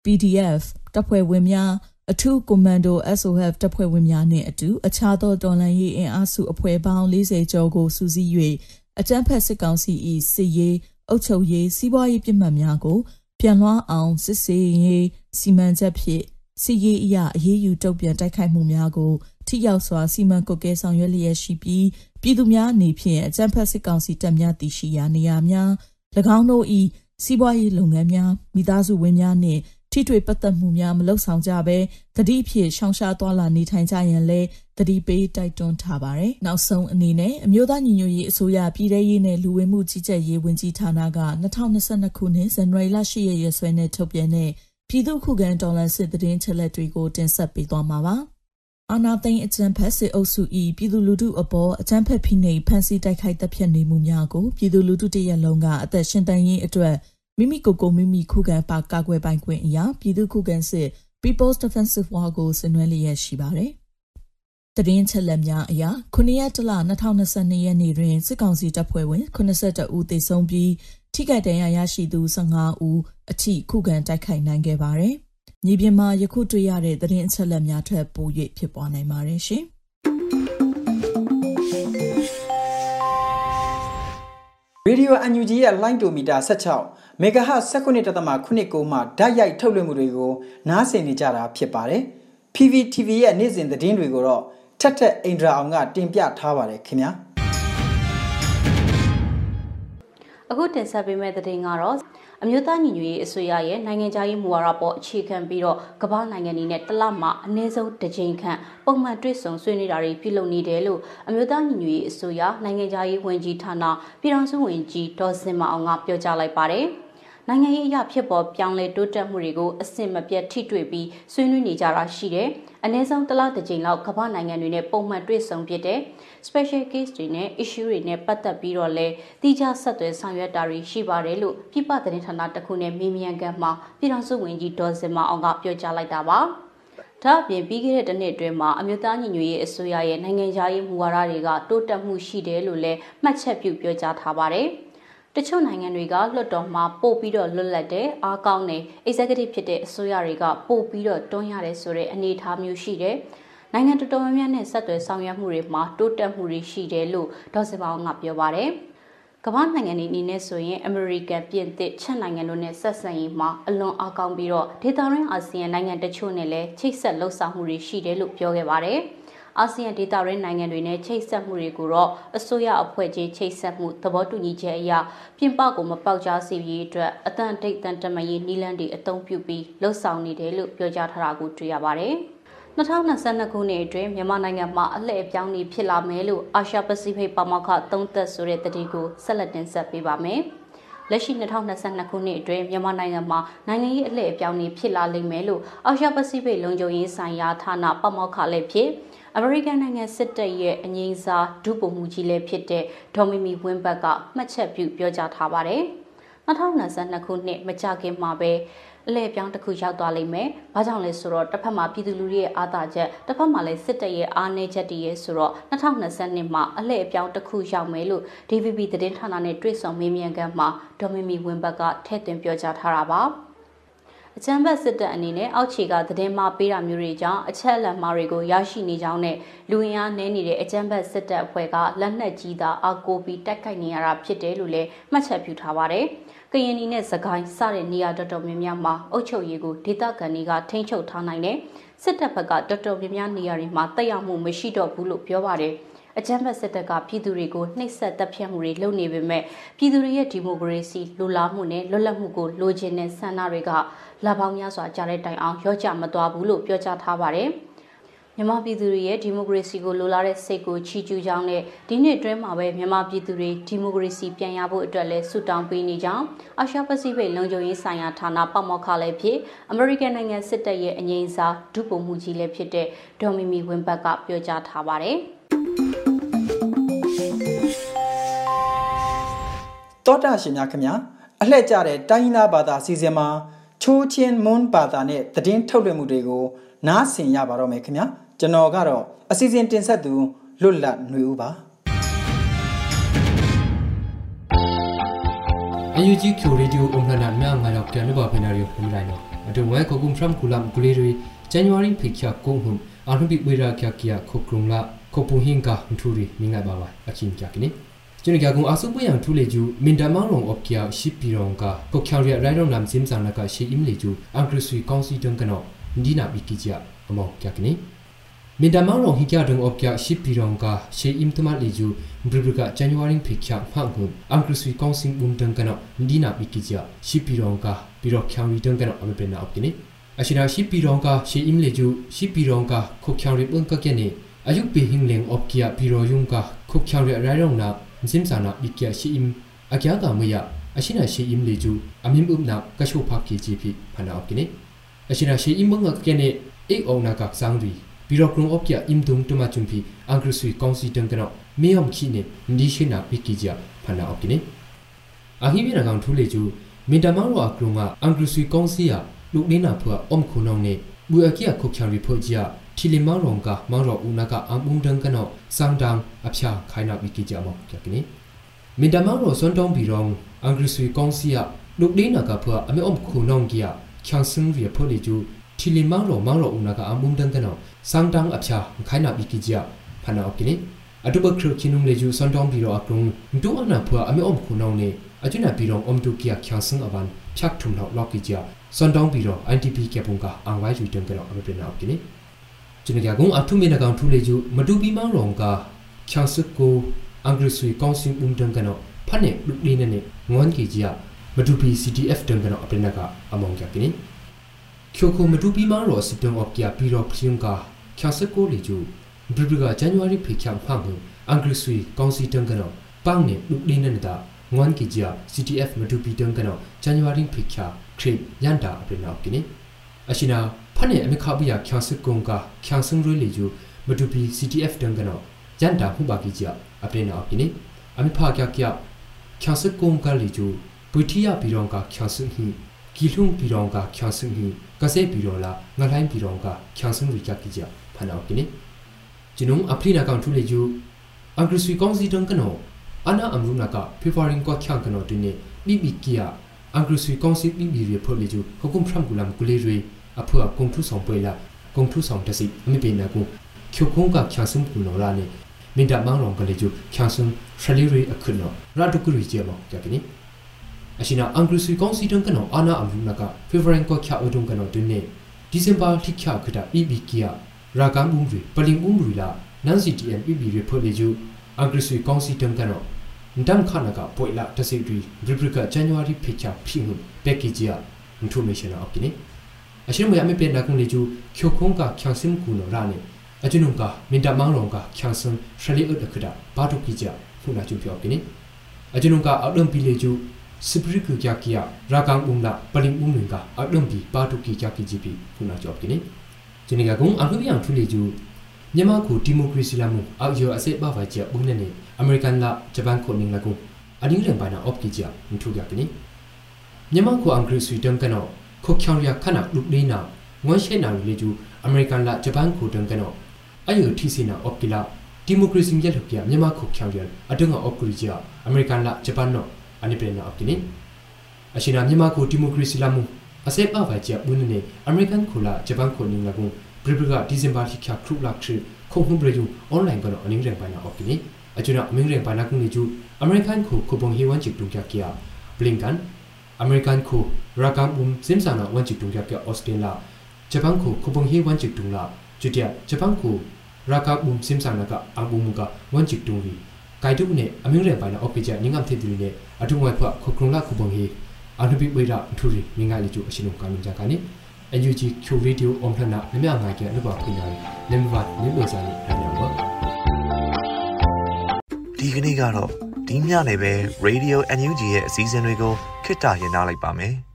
PDF တပ်ဖွဲ့ဝင်များအထူးကွန်မန်ဒို SOF တပ်ဖွဲ့ဝင်များနှင့်အတူအခြားသောတော်လှန်ရေးအင်အားစုအဖွဲ့ပေါင်း40ကျော်ကိုစုစည်း၍အကြမ်းဖက်စစ်ကောင်စီ၏စစ်ရေးအုပ်ချုပ်ရေးစီးပွားရေးပြစ်မှတ်များကိုပြန်လွှမ်းအောင်စစ်ဆေးရေးစီမံချက်ဖြင့် စီရေးအရာအရေးယူတုံ့ပြန်တိုက်ခိုက်မှုများကိုထိရောက်စွာစီမံကုတ်ကဲဆောင်ရွက်လျက်ရှိပြီးပြည်သူများအနေဖြင့်အကြံဖက်စစ်ကောင်စီတပ်များတည်ရှိရာနေရာများ၎င်းတို့၏စီးပွားရေးလုပ်ငန်းများမိသားစုဝင်များနှင့်ထိတွေ့ပတ်သက်မှုများမလုပ်ဆောင်ကြဘဲတတိဖြစ်ရှောင်ရှားသွားလာနေထိုင်ကြရန်လဲတတိပေးတိုက်တွန်းထားပါတယ်။နောက်ဆုံးအနေနဲ့အမျိုးသားညီညွတ်ရေးအစိုးရပြည်ထရေးနဲ့လူဝင်မှုကြီးကြပ်ရေးဝန်ကြီးဌာနက2022ခုနှစ်ဇန်နဝါရီလ10ရက်ရက်စွဲနဲ့ထုတ်ပြန်တဲ့ ပြည်သူ့ခုခံတော်လှန်စစ်တရင်ချက်လက်တွေကိုတင်ဆက်ပေးသွားမှာပါ။အာနာသိန်းအကြံဖက်စစ်အုပ်စု၏ပြည်သူလူထုအပေါ်အကြံဖက်ဖိနှိပ်ဖမ်းဆီးတိုက်ခိုက်တပ်ဖြတ်နေမှုများကိုပြည်သူလူထုတရက်လုံးကအသက်ရှင်တန်ရေးအတွက်မိမိကိုယ်ကိုမိမိခုခံပါကာကွယ်ပိုင်ခွင့်အရာပြည်သူခုခံစစ် People's Defensive War ကိုဆင်နွှဲလျက်ရှိပါတယ်။တရင်ချက်လက်များအရာ9ရက်တလ2022ရက်နေ့တွင်စစ်ကောင်စီတပ်ဖွဲ့ဝင်82ဦးသေဆုံးပြီး ထိခိုက်ဒဏ်ရာရရှိသူ15ဦးအထိခုခံတိုက်ခိုက်နိုင်ခဲ့ပါတယ်။ညီပြင်မှာယခုတွေ့ရတဲ့သတင်းအချက်အလက်များထက်ပို၍ဖြစ်ပွားနိုင်ပါတယ်ရှင်။ရေဒီယို UNG ရဲ့ line to meter 16 megahertz 19.89မှာဓာတ်ရိုက်ထုတ်လွှင့်မှုတွေကိုနားဆင်နေကြတာဖြစ်ပါတယ်။ PVTV ရဲ့နေ့စဉ်သတင်းတွေကိုတော့ထက်ထက်အိန္ဒြာအောင်ကတင်ပြထားပါတယ်ခင်ဗျာ။ အခုတင်ဆက်ပေးမယ့်သတင်းကတော့အမျိုးသားညီညွတ်ရေးအစိုးရရဲ့နိုင်ငံခြားရေးမူဝါဒပေါ်အခြေခံပြီးတော့ကမ္ဘာနိုင်ငံတွေနဲ့တလမှာအနည်းဆုံးတစ်ကြိမ်ခန့်ပုံမှန်တွေ့ဆုံဆွေးနွေးတာတွေပြုလုပ်နေတယ်လို့အမျိုးသားညီညွတ်ရေးအစိုးရနိုင်ငံခြားရေးဝန်ကြီးဌာနပြည်ထောင်စုဝန်ကြီးဒေါ်စင်မအောင်ကပြောကြားလိုက်ပါတယ်။ နိုင်ငံရေးအရာဖြစ်ပေါ်ပြောင်းလဲတိုးတက်မှုတွေကိုအဆင့်မပြတ်ထိတွေ့ပြီးဆွေးနွေးနေကြတာရှိတယ်။အနည်းဆုံးတစ်လတစ်ကြိမ်လောက်ကမ္ဘာနိုင်ငံတွေနဲ့ပုံမှန်တွေ့ဆုံဖြစ်တဲ့ special case တွေနဲ့ issue တွေနဲ့ပတ်သက်ပြီးတော့လဲတိကျဆက်သွယ်ဆောင်ရွက်တာတွေရှိပါတယ်လို့ပြပသတင်းဌာနတစ်ခုနဲ့မေးမြန်းခန်းမှာပြည်ထောင်စုဝန်ကြီးဒေါ်စင်မအောင်ကပြောကြားလိုက်တာပါ။ဒါအပြင်ပြီးခဲ့တဲ့တစ်နှစ်အတွင်းမှာအမျိုးသားညီညွတ်ရေးအစိုးရရဲ့နိုင်ငံခြားရေးမူဝါဒတွေကတိုးတက်မှုရှိတယ်လို့လည်းမှတ်ချက်ပြုပြောကြားထားပါတယ်။ တချို့နိုင်ငံတွေကလွှတ်တော်မှာပို့ပြီးတော့လွတ်လပ်တဲ့အားကောင်းတဲ့ executive ဖြစ်တဲ့အစိုးရတွေကပို့ပြီးတော့တွန်းရတယ်ဆိုတဲ့အနေအထားမျိုးရှိတယ်။နိုင်ငံတော်တော်များများနဲ့ဆက်သွယ်ဆောင်ရွက်မှုတွေမှာတိုးတက်မှုတွေရှိတယ်လို့ဒေါ်စပောင်းကပြောပါတယ်။ကမ္ဘာနိုင်ငံတွေအနေနဲ့ဆိုရင်အမေရိကန်ပြင်သစ်ချက်နိုင်ငံတို့နဲ့ဆက်ဆံရေးမှာအလွန်အားကောင်းပြီးတော့ဒေသတွင်းအာဆီယံနိုင်ငံတချို့နဲ့လည်းချိတ်ဆက်လှုပ်ဆောင်မှုတွေရှိတယ်လို့ပြောခဲ့ပါတယ်။ အာဆီယံဒေသရင်းနိုင်ငံတွေနဲ့ချိတ်ဆက်မှုတွေကိုတော့အစိုးရအဖွဲ့ချင်းချိတ်ဆက်မှုသဘောတူညီချက်အရပြင်ပကိုမပေါက်ကြားစေရေးအတွက်အတန်တိတ်တန်တမရေးနီလန်တွေအသုံးပြုပြီးလှုပ်ဆောင်နေတယ်လို့ပြောကြားထားတာကိုတွေ့ရပါတယ်။2022ခုနှစ်အတွင်းမြန်မာနိုင်ငံမှာအလှည့်အပြောင်းနေဖြစ်လာမယ်လို့အာရှပစိဖိတ်ပါမောက္ခသုံးသက်ဆိုတဲ့တတိကိုဆက်လက်တင်ဆက်ပေးပါမယ်။လက်ရှိ2022ခုနှစ်အတွင်းမြန်မာနိုင်ငံမှာနိုင်ငံရေးအလှည့်အပြောင်းနေဖြစ်လာလိမ့်မယ်လို့အာရှပစိဖိတ်လုံခြုံရေးဆိုင်ရာဌာနပမောက္ခလည်းဖြစ် အမေရိကန်နိုင်ငံစစ်တပ်ရဲ့အငိမ့်စားဒုဗိုလ်မှူးကြီးလည်းဖြစ်တဲ့ဒေါ်မီမီဝင်းဘတ်ကမှတ်ချက်ပြုပြောကြားထားပါတယ်။2022ခုနှစ်မကြခင်မှာပဲအလဲပြောင်းတစ်ခုရောက်သွားလိမ့်မယ်။ဘာကြောင့်လဲဆိုတော့တစ်ဖက်မှာပြည်သူလူထုရဲ့အားသာချက်တစ်ဖက်မှာလည်းစစ်တပ်ရဲ့အားနည်းချက်တွေရဲ့ဆိုတော့2022မှာအလဲအပြောင်းတစ်ခုရောက်မယ်လို့ DVB သတင်းဌာနနဲ့တွေ့ဆုံမေးမြန်းခန်းမှာဒေါ်မီမီဝင်းဘတ်ကထည့်သွင်းပြောကြားထားတာပါ။ အကြံဖက်စစ်တပ်အနေနဲ့အောက်ခြေကသတင်းမှာပေးတာမျိုးတွေကြောင့်အချက်အလက်မှားတွေကိုရရှိနေကြောင်းနဲ့လူဝင်အားနည်းနေတဲ့အကြံဖက်စစ်တပ်အဖွဲ့ကလက်နက်ကြီးသာအကိုပြီးတိုက်ခိုက်နေရတာဖြစ်တယ်လို့လည်းမှတ်ချက်ပြုထားပါတယ်။ကရင်နီနဲ့စကိုင်းစတဲ့နေရာတော်တော်များများမှာအုပ်ချုပ်ရေးကိုဒေသခံတွေကထိန်းချုပ်ထားနိုင်တယ်။စစ်တပ်ဘက်ကတော်တော်များများနေရာတွေမှာတက်ရောက်မှုမရှိတော့ဘူးလို့ပြောပါတယ်။ အကြမ်းဖက်စစ်တပ်ကပြည်သူတွေကိုနှိပ်စက်တပ်ဖြတ်မှုတွေလုပ်နေပေမဲ့ပြည်သူတွေရဲ့ဒီမိုကရေစီလူလာမှုနဲ့လွတ်လပ်မှုကိုလိုချင်တဲ့ဆန္ဒတွေကလပေါင်းများစွာကြားတဲ့တိုင်အောင်ရော့ကျမသွားဘူးလို့ပြောကြားထားပါတယ်။မြန်မာပြည်သူတွေရဲ့ဒီမိုကရေစီကိုလိုလားတဲ့စိတ်ကိုချီးကျူးကြောင်းနဲ့ဒီနှစ်အတွင်းမှာပဲမြန်မာပြည်သူတွေဒီမိုကရေစီပြန်ရဖို့အတွက်လဲဆုတောင်းပေးနေကြောင်းအာရှပစိဖိတ်လုံခြုံရေးဆိုင်ရာဌာနပမောက္ခလည်းဖြစ်အမေရိကန်နိုင်ငံစစ်တပ်ရဲ့အငြိမ်းစားဒုဗိုလ်မှူးကြီးလည်းဖြစ်တဲ့ဒေါ်မီမီဝင်းဘတ်ကပြောကြားထားပါတယ်။ တောတာရှင်များခင်ဗျာအလှည့်ကျတဲ့တိုင်းသားဘာသာစီစဉ်မှာချိုးချင်းမွန်းဘာသာနဲ့သတင်းထုတ်လွှင့်မှုတွေကို နားဆင်ရပါတော့မယ်ခင်ဗျာကျွန်တော်ကတော့အစီအစဉ်တင်ဆက်သူလွတ်လပ်ຫນွေဦးပါအယူကြီးကျူရီဒီယိုအွန်လနာနာငါရောက်တယ်ဘာဖနာရီယိုမလိုက်နော်အတူဝဲကိုကုံဖရမ်ကူလမ်ကူလီရီဇန်နဝါရီဖိချာကုံဟုန်အာနုဘိဝေရာကျကီယာခုကရုံလာခုပူဟင်ကာထူရီမိငါဘာဝအချင်းကြကနီ ကျွန်တော်ကအဆုပယံထူလေကျူမင်ဒမောင်ရောအော့ကီယာရှိပီရောကကိုချောင်ရရိုင်ရောနမ်စင်ဆန်နကရှိအင်လေကျူအန်ကရဆွီကောင်စီတန်ကနောဒီနာဘီကီချာအမောကကနီမင်ဒမောင်ရောဟီကျဒုံအော့ကီယာရှိပီရောကရှိအင်တမလေကျူဘရဘကဇန်နဝါရီဖိချာဖန်ဟုအန်ကရဆွီကောင်စီဘုံတန်ကနောဒီနာဘီကီချာရှိပီရောကပီရောချောင်ရီတန်ကနောအမေပနာအော့ကီနီအရှိနာရှိပီရောကရှိအင်လေကျူရှိပီရောကခုချောင်ရီဘုံကကနီအယုပီဟင်းလင်အော့ကီယာပီရောယုံကခုချောင်ရီရိုင်ရောနာ zim sana ikya shi im akya ta muya ashina shi im leju amim um na kasho phak ki ji phi phana op kine ashina shi im manga ke ne ek ong na ka sang ri bi ro krung op kya im dung tuma chum phi angru sui kong si tang kana me yom khi ne ndi shi na pi ki ja phana op kine a hi bi na gang thu leju min ta mang ro akrung ga angru sui kong si ya luk ne na phwa om khu nong ne bu akya khok chang ri pho ji ya ထီလီမောင်ရောင်ကမောင်ရောဦးနာကအမုံဒံကနောဆောင်တံအဖျားခိုင်နာဝီကီကြမောင်ကြကနိမင်တမောင်ရောစွန်တောင်းဘီရောင်အင်္ဂရိစီကောင်စီယလုတ်ဒိနာကဖွာအမေအုံခုနောင်ကီယချန်စင်ရီဖိုလီကျူထီလီမောင်ရောမောင်ရောဦးနာကအမုံဒံကနောဆောင်တံအဖျားခိုင်နာဝီကီကြဖနာအကိနိအတုပခရခင်းနုံလေကျူစွန်တောင်းဘီရောအကုံဒူအနာဖွာအမေအုံခုနောင်နေအကျွနာဘီရောင်အုံဒူကီယချန်စင်အဝန်ဖြတ်ထုံလောက်လောက်ကီကြစွန်တောင်းဘီရော NTP ကေပုံကအန်ဝိုင်းယူတံကနောအမေပနာအကိနိ ကျွန်တော်ကကုံအထုမေနကောင်ထူလေကျမတူပြီးမောင်းရောကချောင်စကိုအင်္ဂရိဆွေကောင်းစင်ဦးတန်ကနောဖတ်နေလူလေးနဲ့ငွမ်းကြီးကြီးမတူပြီး CTF တန်ကနောအပနကအမောင်ကြကိနေချိုကိုမတူပြီးမောင်းရောစစ်တန်အော့ကီယာပြီးတော့ဖြင်းကချောင်စကိုလေကျဘရဘကဇန်နဝါရီဖေချမ်ဖန်ဘူးအင်္ဂရိဆွေကောင်းစီတန်ကနောပန်းနေလူလေးနဲ့တာငွမ်းကြီးကြီး CTF မတူပြီးတန်ကနောဇန်နဝါရီဖေချာခရစ်ယန်တာအပနကိနေအရှိနာ ဖနဲ့အမခဘီယာချောင်စကုံကချောင်စံရွေးလေကျူမတူပီ CTF တန်ကနောရန်တာဟုပါကီကြအပရင်နာကိနေအမဖာကကချောင်စကုံကလေကျူပူတီယာပီရောင်ကချောင်စဟီကီလုံပီရောင်ကချောင်စဟီကဆေပီရောလာငလိုင်းပီရောင်ကချောင်စရီကကီကြဖနာကိနေကျွန်ုံအပလီနာကောင်ထူလေကျူအဂရစီကောင်စီတန်ကနောအနာအမရုနာကဖေဖော်ရင်ကချောင်ကနောတင်းနေဘီဘီကီယာအဂရစီကောင်စီဘီဘီရဖော်လေကျူခုကုမ်ဖရမ်ကူလမ်ကူလေရီ အဖွာကုံထုဆောင်ပွဲလာကုံထုဆောင်တစီအမိပေနာကိုချိုခုံးကချာဆုံကူလောလာနေမင်တမောင်ရောင်ကလေးကျချာဆုံရှလီရီအခုနောရာဒုကူရီကျေမောကြကနိအရှင်နာအင်္ဂရိစီကောင်စီတန်ကနောအာနာအမှုနကဖေဗရင်ကိုချာအဒုံကနောတင်းနေဒီဇင်ဘာထိချခတာ EBK ရာဂမ်ဘုံရီပလင်ဘုံရီလာနန်စီတီအန် EB ရီဖိုလေကျူအင်္ဂရိစီကောင်စီတန်က နောဒမ်ခနာကပွိလာတစီရီဘရီဘရကဇန်နဝါရီဖိချာဖိမှုပက်ကီဂျီယာအင်ဖိုမေးရှင်းအော့ကိနိအရှင်မယမေပေနာကုံလေကျူချိုခုံးကချောင်စင်ကူနောရာနေအကျွနုံကမင်တမောင်ရောကချောင်စင်ရှလီအတ်ခဒဘာတုကီကြဖုနာကျူပြောကိနေအကျွနုံကအောက်ဒမ်ပီလေကျူစပရိကူကြကီယာရာကန်ဥမနာပလင်ဥမင်ကအောက်ဒမ်ပီဘာတုကီကြကီဂျီပီဖုနာကြောကိနေဂျနီကကုံအခုပြန်ထူလေကျူမြန်မာကိုဒီမိုကရေစီလာမှုအောက်ရောအစိပ်ပါပါကြဘုန်းနေအမေရိကန်လာဂျပန်ကိုနင်းလာကုံအဒင်းရန်ပါနာအော့ကီကြမထူကြကိနေမြန်မာကိုအင်္ဂရိစီတန်ကနော ခုချောင်ရခနာလူလေးနာငွန်ရှေနာရီလေကျူအမေရိကန်လာဂျပန်ကိုတန်ကနောအယုထီစီနာအော့ကီလာဒီမိုကရေစီရက်လောက်ပြမြန်မာခုချောင်ရအတုံအော့ကရီဂျာအမေရိကန်လာဂျပန်နောအနိပရနာအော့ကီနီအရှိနာမြန်မာကိုဒီမိုကရေစီလာမှုအစက်အဝါကျဘုန်းနေအမေရိကန်ကိုလာဂျပန်ကိုနင်းလာကုဘရီဘရီကဒီဇင်ဘာထိခါခရုလာခရီခုံခုံဘရီဂျူအွန်လိုင်းကတော့အနင်းရန်ပိုင်နာအော့ကီနီအကျွနာအမင်းရန်ပိုင်နာကုနေကျူအမေရိကန်ကိုခုပုံဟီဝမ်ချီတူကြကီယာဘလင်ကန် American ko rakam um simsana wanchi tungya ke Australia Japan ko kubong hi wanchi tungla jutia Japan ko rakam um simsana ka angum ka wanchi tungri kaidu ne amire ba na opija ningam the dili ne atu ngwa phwa khokrungla kubong hi anubi weira thuri ninga li ju ashinu kanun ja kani NUG Q radio om thana namya ngai ke anuba khina lemwa ne lo sa ni anya ba ဒီကနေ့ကတော့ဒီညနေပဲ Radio NUG ရဲ့အစည်းအဝေးတွေကိုခਿੱတရနာလိုက်ပါမယ်။